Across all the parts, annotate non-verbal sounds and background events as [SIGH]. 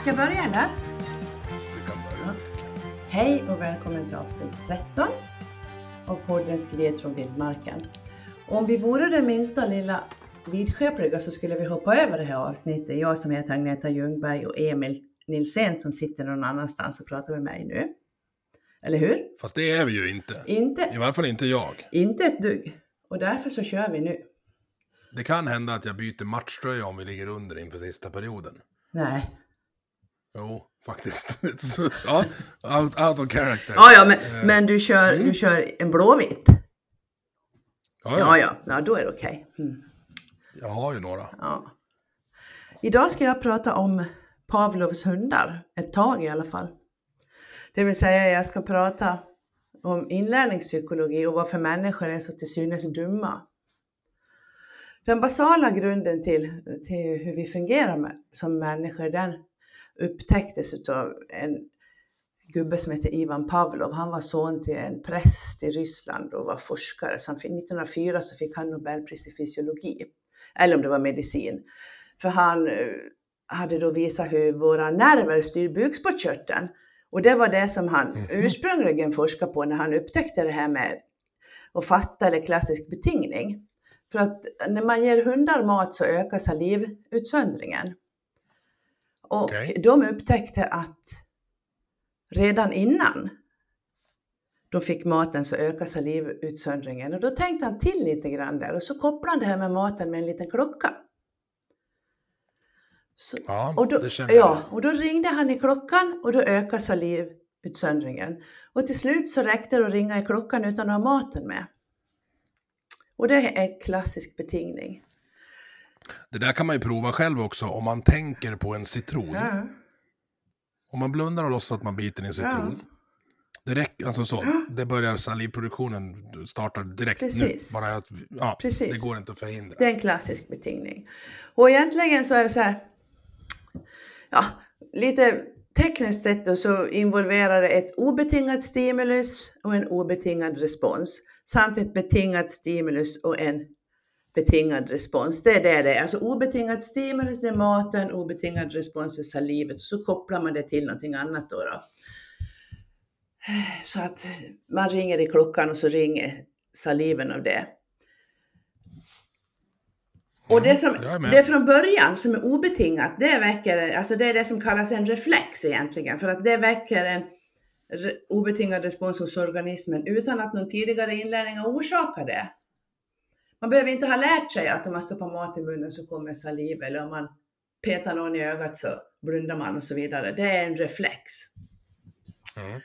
Ska jag börja eller? Vi kan börja. Hej och välkommen till avsnitt 13 av podden Skred från vildmarken. Om vi vore det minsta lilla vidskepliga så skulle vi hoppa över det här avsnittet. Jag som heter Agneta Ljungberg och Emil Nilsén som sitter någon annanstans och pratar med mig nu. Eller hur? Fast det är vi ju inte. Inte, I varje fall inte jag. inte ett dugg. Och därför så kör vi nu. Det kan hända att jag byter matchtröja om vi ligger under inför sista perioden. Nej. Jo, faktiskt. [LAUGHS] Ja, out, out of character. Ja, ja, men, men du, kör, du kör en blåvit? Ja, Ja, ja. ja, då är det okej. Mm. Jag har ju några. Ja. Idag ska jag prata om Pavlovs hundar, ett tag i alla fall. Det vill säga jag ska prata om inlärningspsykologi och varför människor är så till synes dumma. Den basala grunden till, till hur vi fungerar med, som människor, den upptäcktes av en gubbe som heter Ivan Pavlov. Han var son till en präst i Ryssland och var forskare. Så han fick, 1904 så fick han Nobelpris i fysiologi. Eller om det var medicin. För han eh, hade då visat hur våra nerver styr bukspottkörteln. Och det var det som han ursprungligen forskade på när han upptäckte det här med att fastställa klassisk betingning. För att när man ger hundar mat så ökar salivutsöndringen. Och Okej. de upptäckte att redan innan de fick maten så ökade salivutsöndringen. Och då tänkte han till lite grann där och så kopplade han det här med maten med en liten klocka. Så, Ja, och då, det känner jag. ja, och då ringde han i klockan och då ökade salivutsöndringen. Och till slut så räckte det att ringa i klockan utan att ha maten med. Och det är klassisk betingning. Det där kan man ju prova själv också om man tänker på en citron. Ja. Om man blundar och låtsas att man biter i en citron. Det räcker, alltså så. Det börjar salivproduktionen startar direkt Precis. nu. Bara att, ja, Precis. det går inte att förhindra. Det är en klassisk betingning. Och egentligen så är det så här, ja, lite tekniskt sett då så involverar det ett obetingat stimulus och en obetingad respons. Samt ett betingat stimulus och en betingad respons. Det är det det är. Alltså obetingat stimulus det är maten, obetingad respons är salivet. Så kopplar man det till någonting annat då. då. Så att man ringer i klockan och så ringer saliven av det. Och det som, det från början som är obetingat, det väcker, alltså det är det som kallas en reflex egentligen, för att det väcker en re, obetingad respons hos organismen utan att någon tidigare inlärning har orsakat det. Man behöver inte ha lärt sig att om man stoppar mat i munnen så kommer saliv, eller om man petar någon i ögat så blundar man och så vidare. Det är en reflex. Mm.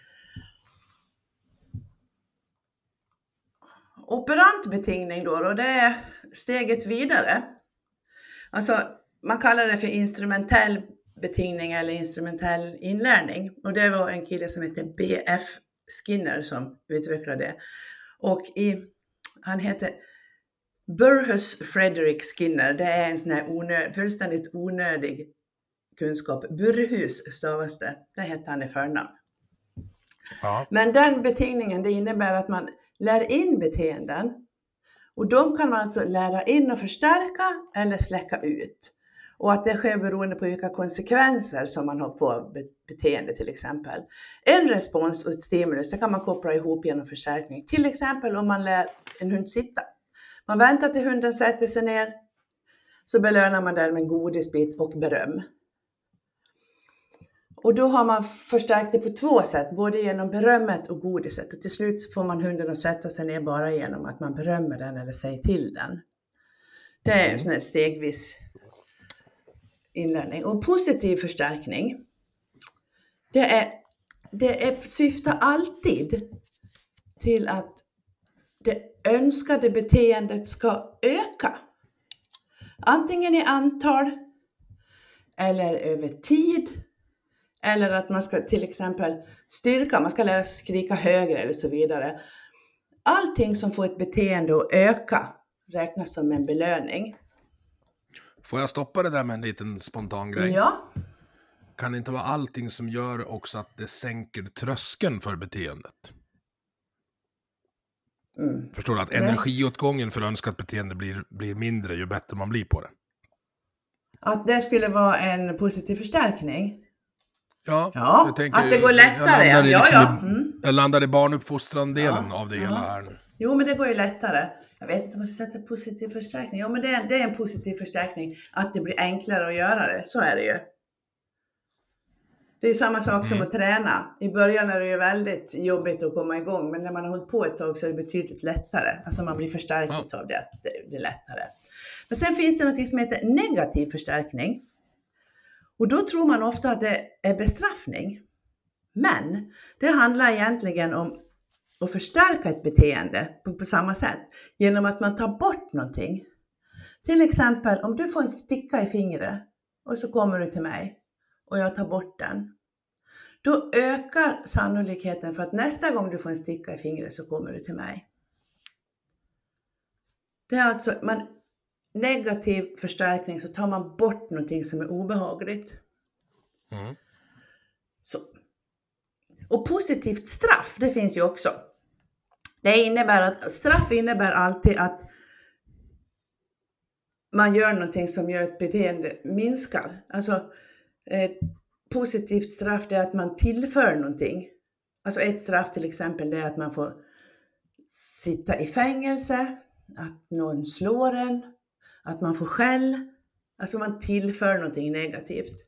Operant betingning då, och det är steget vidare. Alltså, man kallar det för instrumentell betingning eller instrumentell inlärning. Och det var en kille som heter B.F. Skinner som utvecklade det. Och i, han heter Burhus Frederick Skinner. Det är en sån här onö, fullständigt onödig kunskap. Burhus stavas det. Det hette han i förnamn. Ja. Men den betingningen det innebär att man lär in beteenden och de kan man alltså lära in och förstärka eller släcka ut. Och att det sker beroende på vilka konsekvenser som man har får be- beteende till exempel. En respons och ett stimulus det kan man koppla ihop genom förstärkning. Till exempel om man lär en hund sitta. Man väntar till hunden sätter sig ner så belönar man den med godisbit och beröm. Och då har man förstärkt det på två sätt, både genom berömmet och godiset. Och till slut får man hunden att sätta sig ner bara genom att man berömmer den eller säger till den. Det är en sån här stegvis inlärning. Och positiv förstärkning, det, är, det är, syftar alltid till att det önskade beteendet ska öka. Antingen i antal eller över tid. Eller att man ska till exempel styrka, man ska lära sig skrika högre eller så vidare. Allting som får ett beteende att öka räknas som en belöning. Får jag stoppa det där med en liten spontan grej? Ja, Kan det inte vara allting som gör också att det sänker tröskeln för beteendet? Mm. Förstår du? Att energiåtgången för önskat beteende blir, blir mindre ju bättre man blir på det. att det skulle vara en positiv förstärkning. Ja, Ja, jag tänker- att det går jag lättare. landar i Ja, liksom ja. i- Mm. Jag landar i barnuppfostran-delen Ja, av det ja. hela här nu. Jo, men det går ju lättare. Jag vet inte om jag ska sätta positiv förstärkning. Jo, men det är, det är en positiv förstärkning att det blir enklare att göra det. Så är det ju. Det är samma sak som Mm. att träna. I början är det ju väldigt jobbigt att komma igång, men när man har hållit på ett tag så är det betydligt lättare. Alltså man blir förstärkt av det, att det, är lättare. Men sen finns det något som heter negativ förstärkning. Och då tror man ofta att det är bestraffning. Men det handlar egentligen om att förstärka ett beteende på, på samma sätt genom att man tar bort någonting. Till exempel om du får en sticka i fingret och så kommer du till mig och jag tar bort den. Då ökar sannolikheten för att nästa gång du får en sticka i fingret så kommer du till mig. Det är alltså man, negativ förstärkning så tar man bort någonting som är obehagligt. Mm. Så. Och positivt straff, det finns ju också. Det innebär att straff innebär alltid att man gör någonting som gör att beteende minskar. Alltså positivt straff är att man tillför någonting. Alltså ett straff till exempel är att man får sitta i fängelse, att någon slår en, att man får skäll. Alltså man tillför någonting negativt.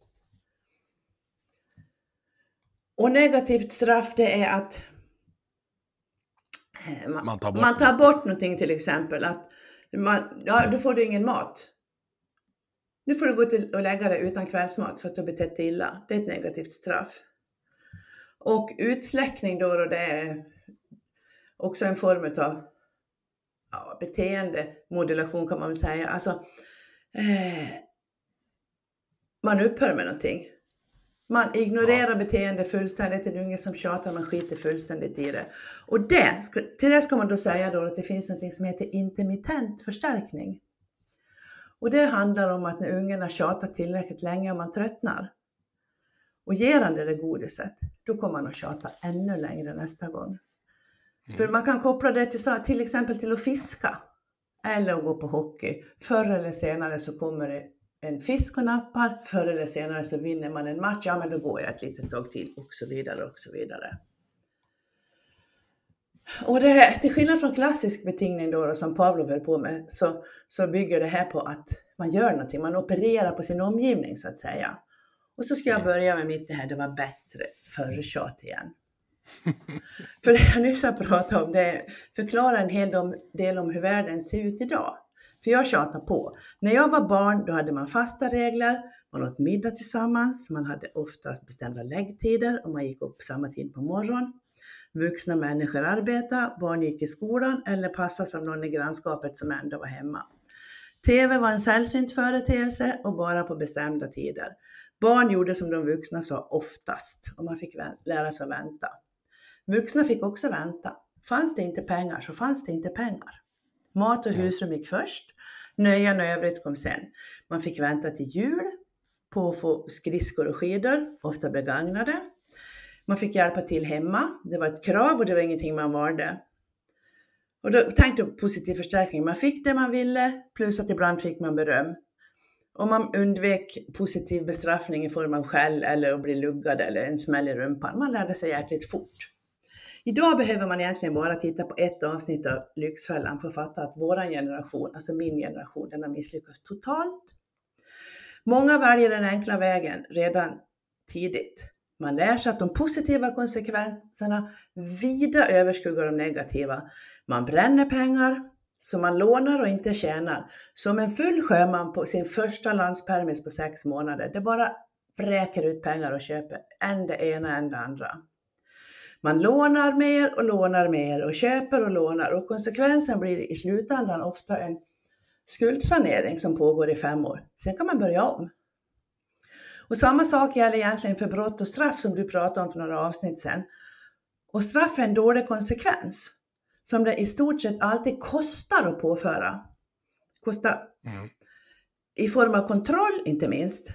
Och negativt straff det är att eh, man, Man tar bort man tar bort någonting till exempel. Att man, ja, då får du ingen mat. Nu får du gå till och lägga dig utan kvällsmat för att du har betett dig illa. Det är ett negativt straff. Och utsläckning då, då det är också en form av ja, beteendemodulation kan man väl säga. Alltså, eh, man upphör med någonting. Man ignorerar beteende fullständigt, är ingen som tjatar, man skiter fullständigt i det. Och det, till det ska man då säga då att det finns något som heter intermittent förstärkning. Och det handlar om att när ungarna tjatar tillräckligt länge och man tröttnar och ger han det där godiset, då kommer han att tjata ännu längre nästa gång. För man kan koppla det till, till exempel till att fiska eller att gå på hockey. Förr eller senare så kommer det en fisk och nappar, förr eller senare så vinner man en match, ja men då går jag ett litet tag till och så vidare och så vidare. Och det här, till skillnad från klassisk betingning då, då som Pavlov höll på med, så, så bygger det här på att man gör någonting, man opererar på sin omgivning så att säga. Och så ska jag börja med mitt det här, det var bättre förr igen. [LAUGHS] För det jag nyss har pratat om, det förklarar en hel del- del om hur världen ser ut idag. För jag tjatar på. När jag var barn, då hade man fasta regler, man åt middag tillsammans, man hade oftast bestämda läggtider och man gick upp samma tid på morgonen. Vuxna människor arbetade, barn gick i skolan eller passades av någon i grannskapet som ändå var hemma. TV var en sällsynt företeelse och bara på bestämda tider. Barn gjorde som de vuxna sa oftast och man fick lära sig att vänta. Vuxna fick också vänta. Fanns det inte pengar så fanns det inte pengar. Mat och husrum gick först. Nöjen och övrigt kom sen. Man fick vänta till jul på att få skridskor och skidor, ofta begagnade. Man fick hjälpa till hemma. Det var ett krav och det var ingenting man valde. Och då tänkte jag positiv förstärkning. Man fick det man ville, plus att ibland fick man beröm. Och man undvek positiv bestraffning i form av skäll eller att bli luggad eller en smäll i rumpan. Man lärde sig jäkligt fort. Idag behöver man egentligen bara titta på ett avsnitt av Lyxfällan för att fatta att vår generation, alltså min generation, den har misslyckats totalt. Många väljer den enkla vägen redan tidigt. Man lär sig att de positiva konsekvenserna vida överskuggar de negativa. Man bränner pengar, som man lånar och inte tjänar. Som en full sjöman på sin första landspermis på sex månader. Det bara vräker ut pengar och köper än det ena än det andra. Man lånar mer och lånar mer och köper och lånar och konsekvensen blir i slutändan ofta en skuldsanering som pågår i fem år. Sen kan man börja om. Och samma sak gäller egentligen för brott och straff som du pratade om för några avsnitt sedan. Och straff är en dålig konsekvens som det i stort sett alltid kostar att påföra. Kostar Mm. i form av kontroll inte minst.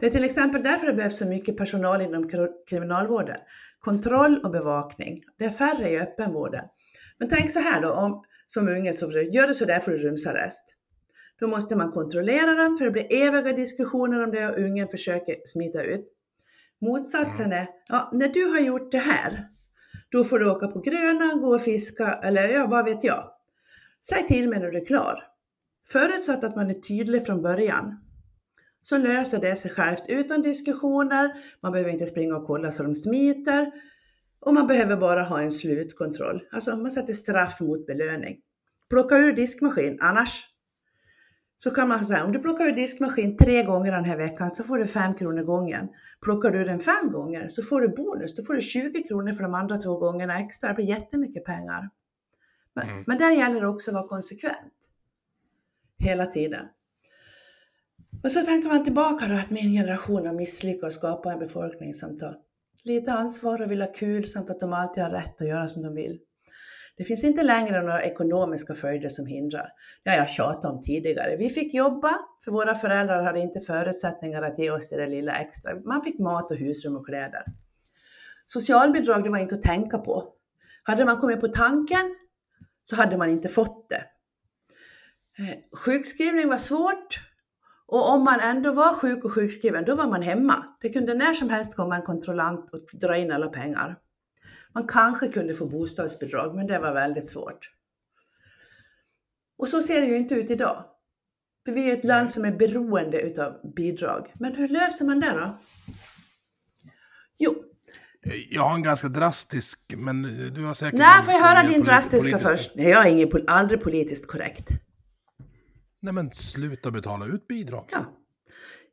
Det är till exempel därför det behövs så mycket personal inom kri- kriminalvården. Kontroll och bevakning. Det är färre i öppenvården. Men tänk så här då, om, som unge, så gör du så där får du rumsarrest. Då måste man kontrollera dem för det blir eviga diskussioner om det och ungen försöker smita ut. Motsatsen är, ja, när du har gjort det här, då får du åka på Gröna, gå och fiska eller ja, vad vet jag. Säg till mig när du är klar. Förutsatt att man är tydlig från början så löser det sig självt utan diskussioner. Man behöver inte springa och kolla så de smiter. Och man behöver bara ha en slutkontroll. Alltså man sätter straff mot belöning. Plocka ur diskmaskin, annars så kan man säga om du plockar ur diskmaskin tre gånger den här veckan så får du fem kronor gången. Plockar du den fem gånger så får du bonus, då får du 20 kronor för de andra två gångerna extra. Det blir jättemycket pengar. Men, mm. men där gäller det också att vara konsekvent. Hela tiden. Och så tänker man tillbaka då att min generation har misslyckats skapa en befolkning som tar lite ansvar och vill ha kul samt att de alltid har rätt att göra som de vill. Det finns inte längre några ekonomiska följder som hindrar. Det har jag tjatat om tidigare. Vi fick jobba, för våra föräldrar hade inte förutsättningar att ge oss det där lilla extra. Man fick mat och husrum och kläder. Socialbidrag, det var inte att tänka på. Hade man kommit på tanken så hade man inte fått det. Eh, sjukskrivning var svårt och om man ändå var sjuk och sjukskriven, då var man hemma. Det kunde när som helst komma en kontrollant och dra in alla pengar. Man kanske kunde få bostadsbidrag, men det var väldigt svårt. Och så ser det ju inte ut idag. För vi är ett land som är beroende utav bidrag. Men hur löser man det då? Jo. Jag har en ganska drastisk, men du har säkert... Nej, får jag höra din drastiska först? Nej, jag är ingen, aldrig politiskt korrekt. Nej, men sluta betala ut bidrag. Ja.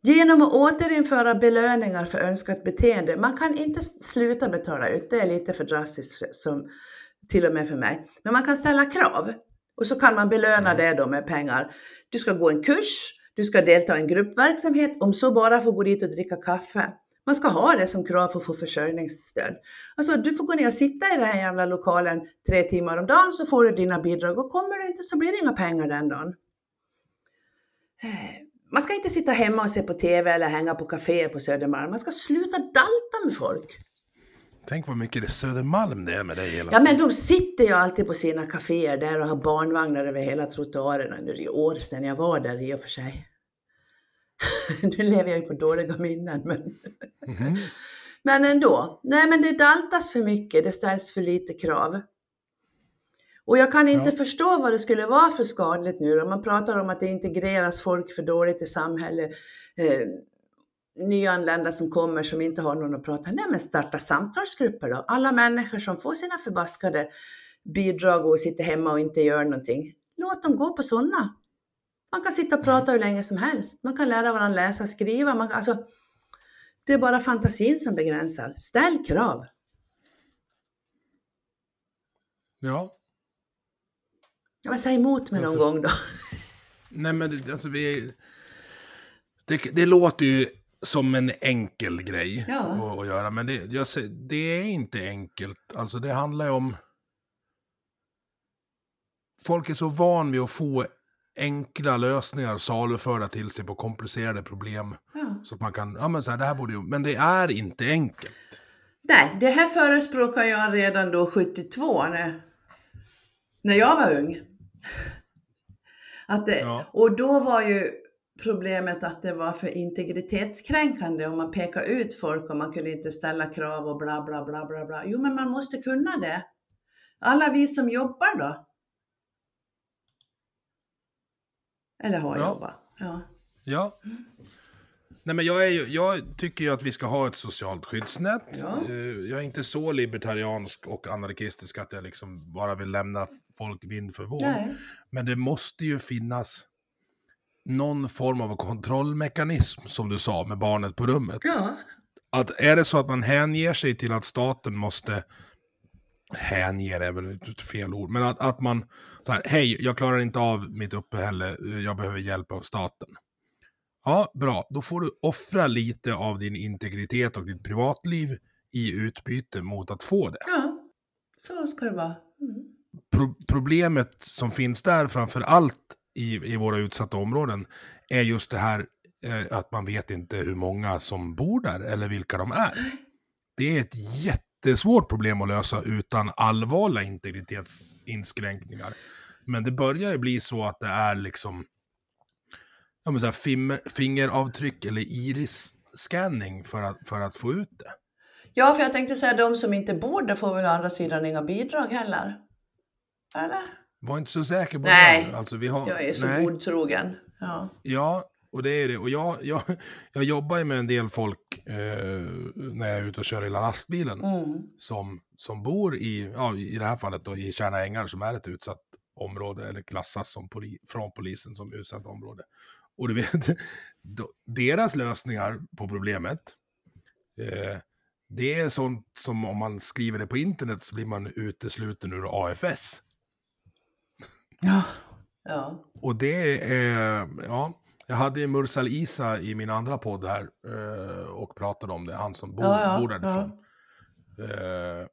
Genom att återinföra belöningar för önskat beteende. Man kan inte sluta betala ut, det är lite för drastiskt som, till och med för mig. Men man kan ställa krav och så kan man belöna mm. det då med pengar. Du ska gå en kurs, du ska delta i en gruppverksamhet, om så bara få gå dit och dricka kaffe. Man ska ha det som krav för att få försörjningsstöd. Alltså du får gå ner och sitta i den här jävla lokalen tre timmar om dagen så får du dina bidrag och kommer du inte så blir det inga pengar den dagen. Man ska inte sitta hemma och se på TV eller hänga på kaféer på Södermalm. Man ska sluta dalta med folk. Tänk vad mycket det Södermalm det är med dig hela tiden. Ja, men de sitter ju alltid på sina kaféer där och har barnvagnar över hela trottoarerna. Nu är det år sedan jag var där i och för sig. [LAUGHS] nu lever jag ju på dåliga minnen, men... Mm -hmm. [LAUGHS] men ändå. Nej, men det daltas för mycket, det ställs för lite krav. Och jag kan inte ja. förstå vad det skulle vara för skadligt nu. Man pratar om att det integreras folk för dåligt i samhället. Eh, nyanlända som kommer som inte har någon att prata Nej men starta samtalsgrupper då. Alla människor som får sina förbaskade bidrag och sitter hemma och inte gör någonting. Låt dem gå på sådana. Man kan sitta och prata hur länge som helst. Man kan lära varandra läsa och skriva. Man kan, alltså, det är bara fantasin som begränsar. Ställ krav. Ja, Ja, säg emot mig någon för... gång då. Nej, men alltså vi... Det, det låter ju som en enkel grej ja. att, att, göra, men det, jag, det är inte enkelt. Alltså det handlar ju om... Folk är så van vid att få enkla lösningar saluförda till sig på komplicerade problem. Ja. Så att man kan, ja men så här, det här borde ju, men det är inte enkelt. Nej, det här förespråkar jag redan då 72 när, när jag var ung. [LAUGHS] Att det, ja. Och då var ju problemet att det var för integritetskränkande om man pekar ut folk och man kunde inte ställa krav och bla bla bla bla bla. Jo men man måste kunna det. Alla vi som jobbar då. Eller har ja. jobbat. Ja. ja. Nej, men jag, är jag tycker ju att vi ska ha ett socialt skyddsnät. Ja. Eh, jag är inte så libertariansk och anarkistisk att jag liksom bara vill lämna folk vind för våg. Men det måste ju finnas någon form av kontrollmekanism, som du sa, med barnet på rummet. Ja. Att är det så att man hänger sig till att staten måste hänger är väl ett fel ord, men att, att man så här, hej, jag klarar inte av mitt uppehälle, jag behöver hjälp av staten. Ja, bra. Då får du offra lite av din integritet och ditt privatliv i utbyte mot att få det. Ja, så ska det vara. Mm. Pro problemet som finns där framför allt i, i våra utsatta områden är just det här eh, att man vet inte hur många som bor där eller vilka de är. Det är ett jättesvårt problem att lösa utan allvarliga integritetsinskränkningar. Men det börjar ju bli så att det är liksom ja, men så här, fingeravtryck eller iris scanning för att, för att få ut det. Ja, för jag tänkte säga de som inte bor där får väl å andra sidan inga bidrag heller. Eller? Var inte så säker på Nej, det. Alltså, vi har, Jag är så nej. godtrogen. Ja. Ja, och det är det. Och jag, jag, jag jobbar ju med en del folk eh, när jag är ute och kör hela lastbilen. Mm. Som, som bor i, ja, i det här fallet då, i Tjärna Ängar som är ett utsatt område eller klassas som poli, från polisen som utsatt område. Och du vet, [LAUGHS] deras lösningar på problemet, eh, det är sånt som om man skriver det på internet så blir man utesluten ur AFS. Ja. ja. Och det är, ja, jag hade Mursal Isa i min andra podd här eh, och pratade om det, han som bor, Ja, ja, bor därifrån. Eh,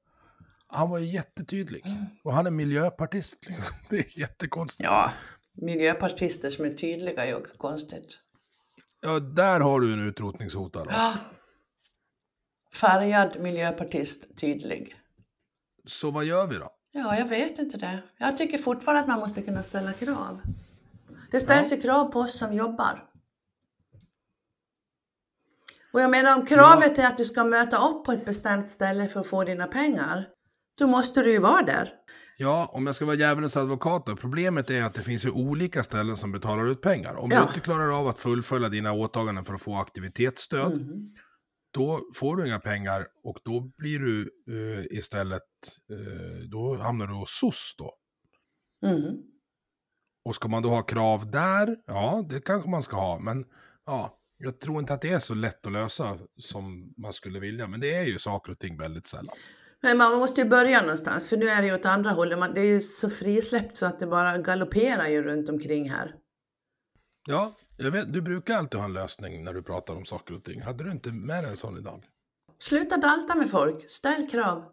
han var jättetydlig. Och han är miljöpartist. Liksom. [LAUGHS] Det är jättekonstigt. Ja. Miljöpartister som är tydliga är också konstigt. Ja, där har du en utrotningshotad. Ja. Färgad miljöpartist, tydlig. Så vad gör vi då? Ja, jag vet inte det. Jag tycker fortfarande att man måste kunna ställa krav. Det ställs ju krav på oss som jobbar. Och jag menar om kravet är att du ska möta upp på ett bestämt ställe för att få dina pengar, då måste du ju vara där. Ja, om jag ska vara djävulens advokat då. Problemet är att det finns ju olika ställen som betalar ut pengar. Om Ja. du inte klarar av att fullfölja dina åtaganden för att få aktivitetsstöd, Mm. då får du inga pengar och då blir du eh, istället, eh, då hamnar du hos SOS då. Mm. Och ska man då ha krav där, ja det kanske man ska ha, men ja, jag tror inte att det är så lätt att lösa som man skulle vilja, men det är ju saker och ting väldigt sällan. Men man måste ju börja någonstans, för nu är det ju åt andra hållet. Man- Det är ju så frisläppt så att det bara galopperar ju runt omkring här. Ja, jag vet, du brukar alltid ha en lösning när du pratar om saker och ting. Hade du inte med en sån idag? Sluta dalta med folk, ställ krav.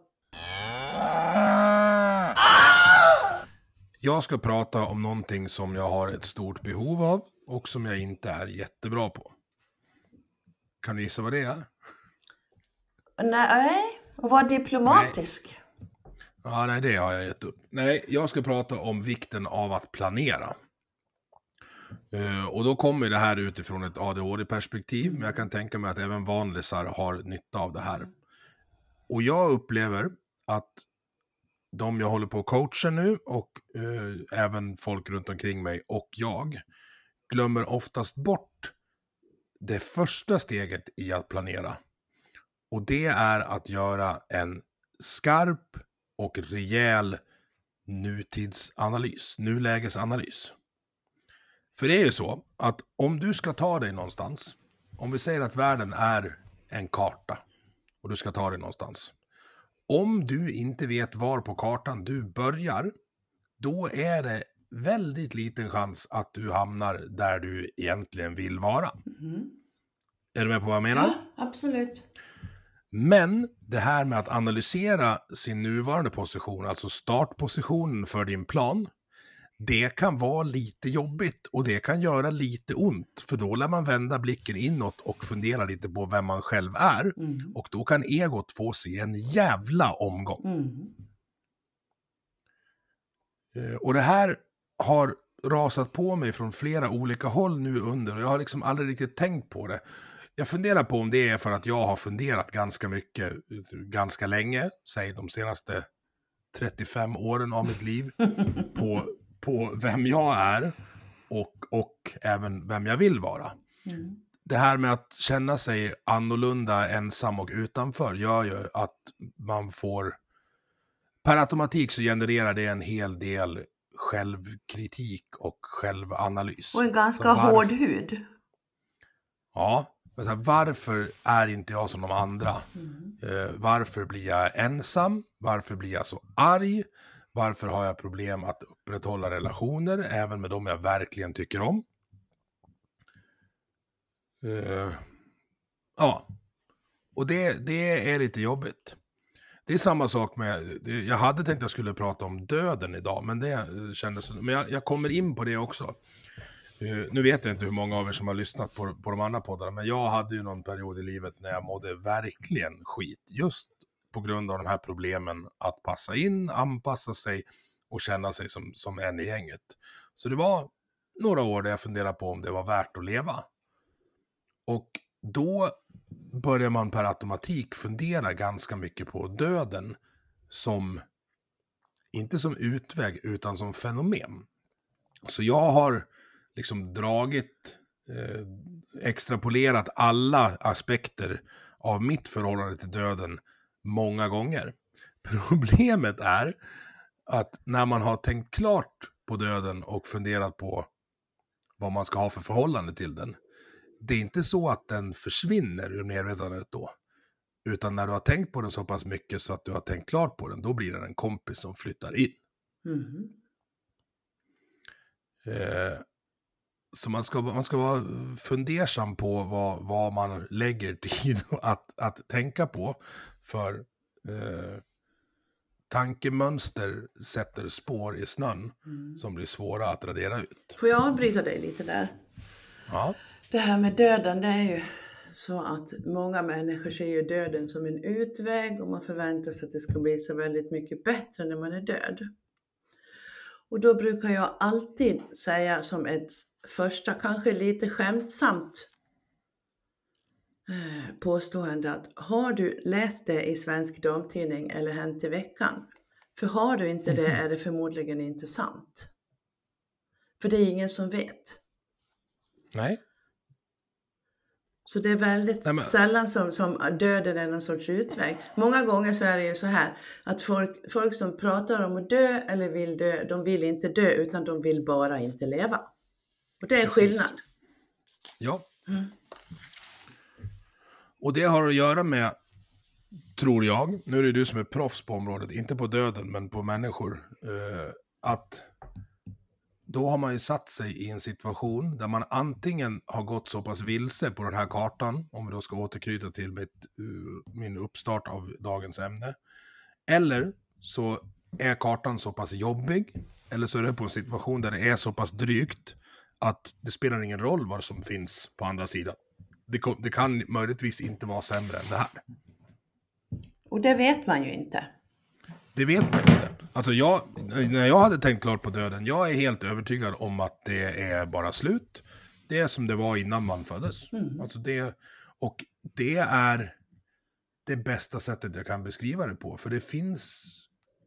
Jag ska prata om någonting som jag har ett stort behov av och som jag inte är jättebra på. Kan du gissa vad det är? Nej, och var diplomatisk. Ja, nej, det har jag gett upp. Nej, jag ska prata om vikten av att planera. Uh, och då kommer det här utifrån ett ADHD-perspektiv, men jag kan tänka mig att även vanlisar har nytta av det här. Och jag upplever att de jag håller på att coacha nu och uh, även folk runt omkring mig och jag glömmer oftast bort det första steget i att planera. Och det är att göra en skarp och rejäl nutidsanalys, nulägesanalys. För det är ju så att om du ska ta dig någonstans, om vi säger att världen är en karta och du ska ta dig någonstans. Om du inte vet var på kartan du börjar, då är det väldigt liten chans att du hamnar där du egentligen vill vara. Mm. Är du med på vad jag menar? Ja, absolut. Men det här med att analysera sin nuvarande position, alltså startpositionen för din plan, det kan vara lite jobbigt och det kan göra lite ont, för då lär man vända blicken inåt och fundera lite på vem man själv är. Mm. Och då kan egot få se en jävla omgång. Mm. Eh, Och det här har rasat på mig från flera olika håll nu under och jag har liksom aldrig riktigt tänkt på det. Jag funderar på om det är för att jag har funderat ganska mycket, ganska länge, säg de senaste 35 åren av mitt liv, [LAUGHS] på, på vem jag är och, och även vem jag vill vara. Mm. Det här med att känna sig annorlunda, ensam och utanför gör ju att man får... Per automatik så genererar det en hel del självkritik och självanalys. Och en ganska Så varför- hård hud. Ja, men så här, varför är inte jag som de andra? Mm. Eh, varför blir jag ensam? Varför blir jag så arg? Varför har jag problem att upprätthålla relationer, även med dem jag verkligen tycker om? Eh, ja, och det, det är lite jobbigt. Det är samma sak med, jag hade tänkt att jag skulle prata om döden idag, men det kändes, men jag, jag kommer in på det också. Nu vet jag inte hur många av er som har lyssnat på, på de andra poddarna, men jag hade ju någon period i livet när jag mådde verkligen skit. Just på grund av de här problemen att passa in, anpassa sig och känna sig som, som en i gänget. Så det var några år där jag funderade på om det var värt att leva. Och då börjar man per automatik fundera ganska mycket på döden som, inte som utväg, utan som fenomen. Så jag har liksom dragit, eh, extrapolerat alla aspekter av mitt förhållande till döden många gånger. [LAUGHS] Problemet är att när man har tänkt klart på döden och funderat på vad man ska ha för förhållande till den, det är inte så att den försvinner ur medvetandet då. Utan när du har tänkt på den så pass mycket så att du har tänkt klart på den, då blir den en kompis som flyttar in. Mm. Eh, så man ska, man ska vara fundersam på vad, vad man lägger [LAUGHS] tid att, att tänka på. För eh, tankemönster sätter spår i snön Mm. som blir svåra att radera ut. Får jag avbryta dig lite där? Ja, Det här med döden, det är ju så att många människor ser ju döden som en utväg och man förväntar sig att det ska bli så väldigt mycket bättre när man är död. Och då brukar jag alltid säga som ett första, kanske lite skämtsamt eh, påstående att har du läst det i Svensk Damtidning eller Hänt i veckan? För har du inte det är det förmodligen inte sant. För det är ingen som vet. nej, Så det är väldigt Nej, sällan som, som döden är någon sorts utväg. Många gånger så är det ju så här att folk, folk som pratar om att dö eller vill dö, de vill inte dö utan de vill bara inte leva. Och det är Precis. skillnad. ja. Mm. Och det har att göra med, tror jag, nu är det du som är proffs på området, inte på döden men på människor, eh, att då har man ju satt sig i en situation där man antingen har gått så pass vilse på den här kartan, om vi då ska återknyta till mitt, uh, min uppstart av dagens ämne, eller så är kartan så pass jobbig, eller så är det på en situation där det är så pass drygt att det spelar ingen roll vad som finns på andra sidan. Det, det kan möjligtvis inte vara sämre än det här. Och det vet man ju inte. Det vet man inte. Alltså jag, när jag hade tänkt klart på döden, jag är helt övertygad om att det är bara slut. Det är som det var innan man föddes. Mm. Alltså det, och det är det bästa sättet jag kan beskriva det på. För det finns,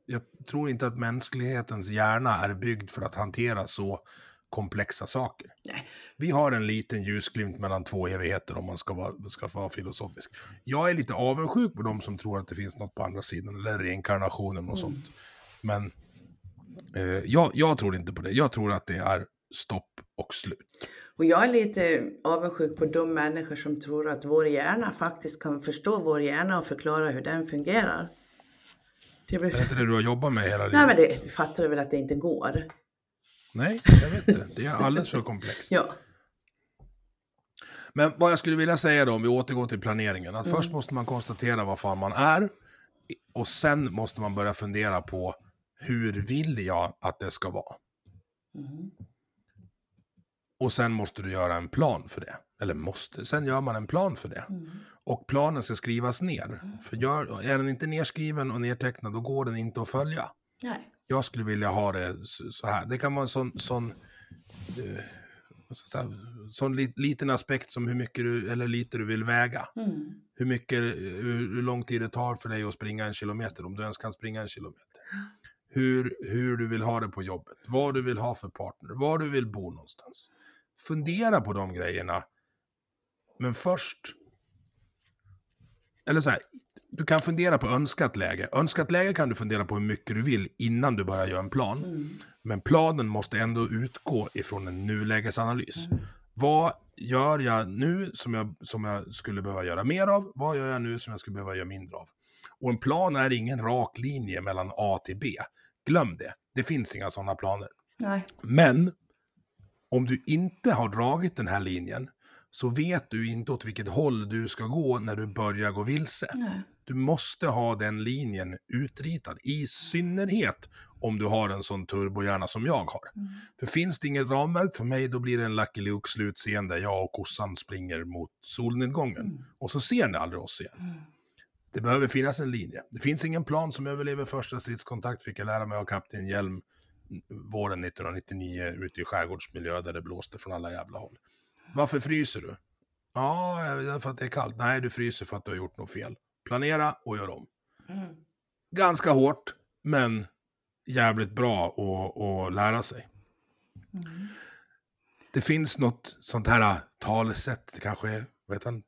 jag tror inte att mänsklighetens hjärna är byggd för att hantera så komplexa saker. Nej. Vi har en liten ljusglimt mellan två evigheter om man ska vara, ska vara filosofisk. Jag är lite avundsjuk på de som tror att det finns något på andra sidan, eller reinkarnationen och sånt. Men eh, jag, jag tror inte på det. Jag tror att det är stopp och slut. Och jag är lite avundsjuk på de människor som tror att vår hjärna faktiskt kan förstå vår hjärna och förklara hur den fungerar. Det blir Är inte det du har jobbat med hela livet? Nej men det fattar du väl att det inte går? Nej, jag vet inte. Det är alldeles för komplext. [LAUGHS] Ja. Men vad jag skulle vilja säga då, om vi återgår till planeringen, att Mm. först måste man konstatera vad fan man är, och sen måste man börja fundera på hur vill jag att det ska vara? Mm. Och sen måste du göra en plan för det. Eller måste, sen gör man en plan för det. Mm. Och planen ska skrivas ner. För gör, är den inte nerskriven och nertecknad, då går den inte att följa. Nej. Jag skulle vilja ha det så här. Det kan vara en sån, sån, eh, sån li, liten aspekt som hur mycket du, eller lite du vill väga. Mm. Hur mycket, eh, hur, hur lång tid det tar för dig att springa en kilometer, om du ens kan springa en kilometer. Hur, hur du vill ha det på jobbet, vad du vill ha för partner, var du vill bo någonstans. Fundera på de grejerna. Men först... Eller så här, du kan fundera på önskat läge. Önskat läge kan du fundera på hur mycket du vill innan du börjar göra en plan. Mm. Men planen måste ändå utgå ifrån en nulägesanalys. Vad gör jag nu som jag, som jag skulle behöva göra mer av? Vad gör jag nu som jag skulle behöva göra mindre av? Och en plan är ingen rak linje mellan A till B. Glöm det. Det finns inga sådana planer. Nej. Men om du inte har dragit den här linjen så vet du inte åt vilket håll du ska gå när du börjar gå vilse. Nej. Du måste ha den linjen utritad, i synnerhet om du har en sån turbohjärna som jag har. Mm. För finns det inget ramverk för mig, då blir det en Lucky Luke-slutscen där jag och kossan springer mot solnedgången. Mm. Och så ser ni aldrig oss igen. Mm. Det behöver finnas en linje. Det finns ingen plan som överlever första stridskontakt, fick jag lära mig av kapten Hjelm våren 1999 ute i skärgårdsmiljö där det blåste från alla jävla håll. Varför fryser du? Ja, för att det är kallt. Nej, du fryser för att du har gjort något fel. Planera och gör om. Mm. Ganska hårt, men jävligt bra att, lära sig. Mm. Det finns något sånt här talesätt, det kanske heter han?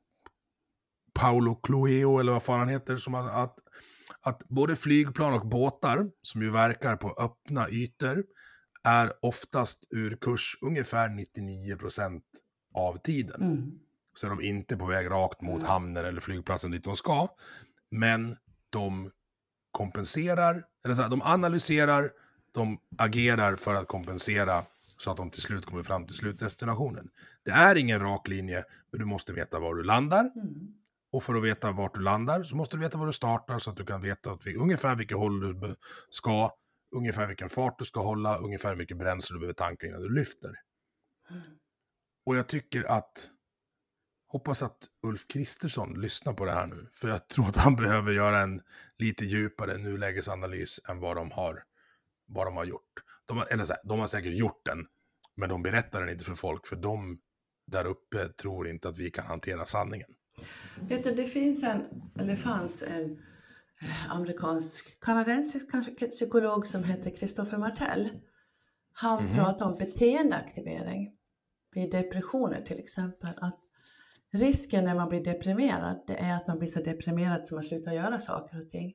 Paolo Cloeo eller vad fan han heter, som att, att, att både flygplan och båtar som ju verkar på öppna ytor är oftast ur kurs ungefär 99% av tiden. Mm. Så är de inte på väg rakt mot hamnen eller flygplatsen dit de ska. Men de kompenserar, eller så här, de analyserar, de agerar för att kompensera så att de till slut kommer fram till slutdestinationen. Det är ingen rak linje, men du måste veta var du landar. Mm. Och för att veta vart du landar så måste du veta var du startar så att du kan veta att vi, ungefär vilket håll du ska, ungefär vilken fart du ska hålla, ungefär hur mycket bränsle du behöver tanka innan du lyfter. Mm. Och jag tycker att, hoppas att Ulf Kristersson lyssnar på det här nu, för jag tror att han [LAUGHS] behöver göra en lite djupare nulägesanalys än vad de har, vad de har gjort. De har, eller så här, de har säkert gjort den, men de berättar den inte för folk, för de där uppe tror inte att vi kan hantera sanningen. Vet du, det finns en, eller fanns en eh, amerikansk, kanadensisk psykolog som heter Christopher Martell. Han Mhm. pratar om beteendeaktivering vid depressioner till exempel. Att risken när man blir deprimerad, det är att man blir så deprimerad så man slutar göra saker och ting.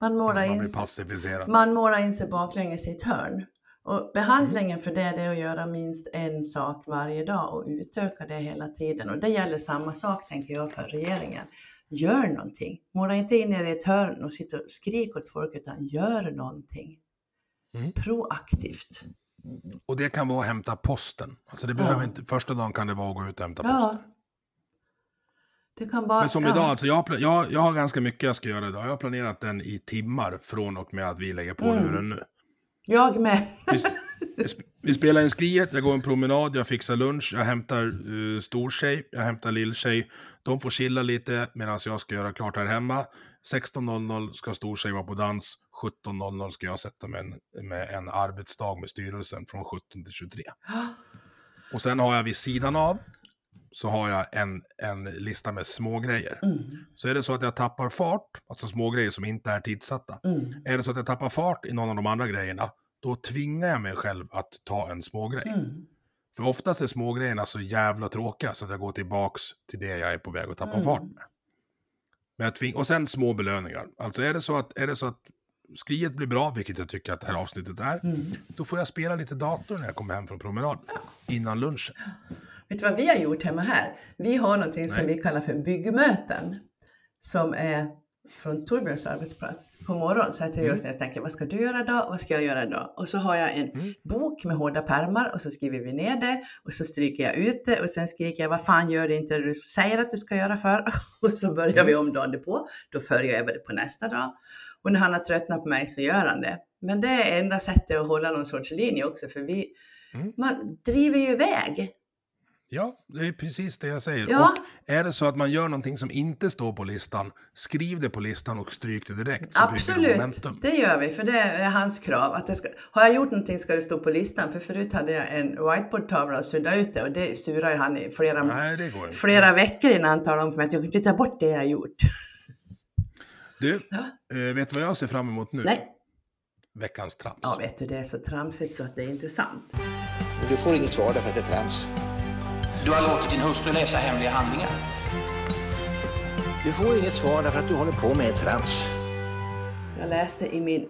Man målar, Man in, man målar in sig baklänges i ett hörn. Och behandlingen för det, det är att göra minst en sak varje dag och utöka det hela tiden. Och det gäller samma sak tänker jag för regeringen. Gör någonting. Måla inte in er i ett hörn och sitta och skrika åt folk utan gör någonting. Mm. Proaktivt. Och det kan vara att hämta posten. Alltså det Ja. behöver inte, första dagen kan det vara att gå ut och hämta Ja. posten. Bara... Men som ja. idag, alltså jag, har jag, jag har ganska mycket jag ska göra idag. Jag har planerat den i timmar från och med att vi lägger på Mm. luren nu. Jag med. Vi, vi sp- vi spelar in skriet, jag går en promenad, jag fixar lunch, jag hämtar uh, stortjej, jag hämtar lilltjej. De får chilla lite medan jag ska göra klart här hemma. 16.00 ska stortjej vara på dans, 17.00 ska jag sätta mig en, med en arbetsdag med styrelsen från 17 till 23. [GASPS] Och sen har jag vid sidan av, så har jag en, en lista med smågrejer. Mm. Så är det så att jag tappar fart, alltså smågrejer som inte är tidsatta. Mm. Är det så att jag tappar fart i någon av de andra grejerna, då tvingar jag mig själv att ta en smågrej. Mm. För oftast är smågrejerna så jävla tråkiga så att jag går tillbaks till det jag är på väg att tappa Mm. fart med. Men jag tving- och sen små belöningar. Alltså är det, så att, är det så att skriet blir bra, vilket jag tycker att det här avsnittet är, Mm. då får jag spela lite dator när jag kommer hem från promenaden. Innan lunchen. Vet du vad vi har gjort hemma här? Vi har någonting som Nej. vi kallar för byggmöten. Som är från Torbjörns arbetsplats på morgonen. Så jag till Mm. just när jag tänker, vad ska du göra idag? Vad ska jag göra idag? Och så har jag en Mm. bok med hårda pärmar och så skriver vi ner det. Och så stryker jag ut det och sen skriker jag, vad fan gör det inte det du säger att du ska göra för? [LAUGHS] Och så börjar vi om dagen på. Då följer jag över det på nästa dag. Och när han har tröttnat på mig så gör han det. Men det är enda sättet att hålla någon sorts linje också. För vi, Mm. man driver ju iväg. Ja, det är precis det jag säger. Ja. Och är det så att man gör någonting som inte står på listan, skriv det på listan och stryk det direkt. Det Absolut, momentum. det gör vi, för det är hans krav. Att det ska, har jag gjort någonting ska det stå på listan, för förut hade jag en whiteboardtavla och suddade ut det och det surade ju han i flera, Nej, det går inte. flera veckor innan han talade om för mig att jag kunde inte ta bort det jag gjort. [LAUGHS] Du, Ja. eh, vet du vad jag ser fram emot nu? Nej, Veckans trams. ja vet du, det är så tramsigt så att det är inte sant. Men du får inget svar därför att det är trams. Du har låtit din hustru läsa hemliga handlingar. Du får inget svar därför att du håller på med trams. Jag läste i min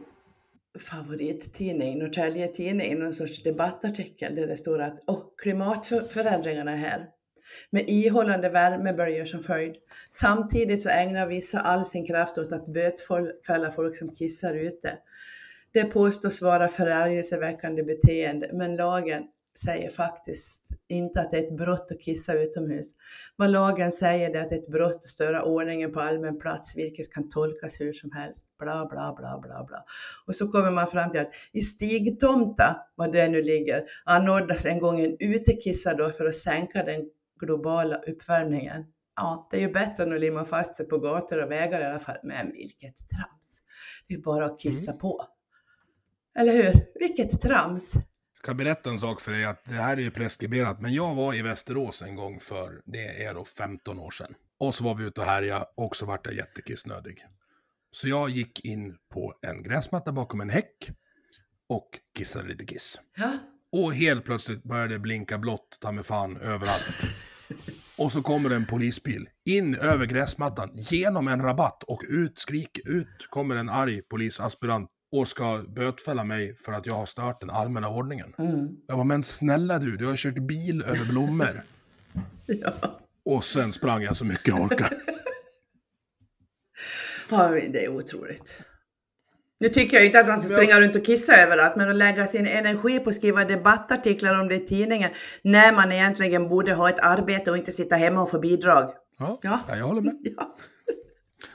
favorittidning, Norrtälje Tidning, någon sorts debattartikel där det står att oh, klimatförändringarna är här. Med ihållande värmeböljor som följd. Samtidigt så ägnar vissa all sin kraft åt att bötfälla folk som kissar ute. Det påstås vara förargelseväckande beteende, men lagen säger faktiskt inte att det är ett brott att kissa utomhus. Vad lagen säger är att det är ett brott att störa ordningen på allmän plats, vilket kan tolkas hur som helst. Bla, bla, bla, bla, bla. Och så kommer man fram till att i Stigtomta, var det nu ligger, anordnas en gång en utekissadag för att sänka den globala uppvärmningen. Ja, det är ju bättre än att limma fast sig på gator och vägar i alla fall. Men vilket trams! Det är bara att kissa på. Eller hur? Vilket trams! Kan berätta en sak för dig, att det här är ju preskriberat, men jag var i Västerås en gång för, det är då 15 år sedan. Och så var vi ute och härjade och så vart jag jättekissnödig. Så jag gick in på en gräsmatta bakom en häck och kissade lite kiss. Ja. Och helt plötsligt började det blinka blått, ta mig fan, överallt. [LAUGHS] Och så kommer en polisbil in över gräsmattan, genom en rabatt och ut, skrik, ut kommer en arg polisaspirant och ska bötfälla mig för att jag har stört den allmänna ordningen. Mm. Jag bara, men snälla du, du har kört bil över blommor. [LAUGHS] Ja. Och sen sprang jag så mycket jag orkade. [LAUGHS] ja, det är otroligt. Nu tycker jag inte att man ska springa runt och kissa överallt, men att lägga sin energi på att skriva debattartiklar om det i tidningen, när man egentligen borde ha ett arbete och inte sitta hemma och få bidrag. Ja. ja. jag håller med. [LAUGHS] Ja.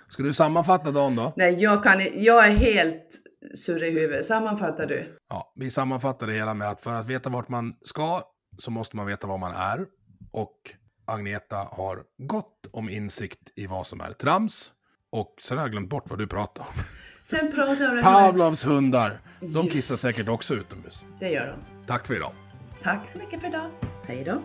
Ska du sammanfatta dagen då? Nej, jag, kan, jag är helt surr i huvudet. Sammanfattar du? Ja, vi sammanfattar det hela med att för att veta vart man ska så måste man veta vad man är. Och Agneta har gott om insikt i vad som är trams. Och sen har jag glömt bort vad du pratade om. Sen pratar jag om det här. Pavlovs hundar. De Just. kissar säkert också utomhus. Det gör de. Tack för idag. Tack så mycket för idag. Hej då.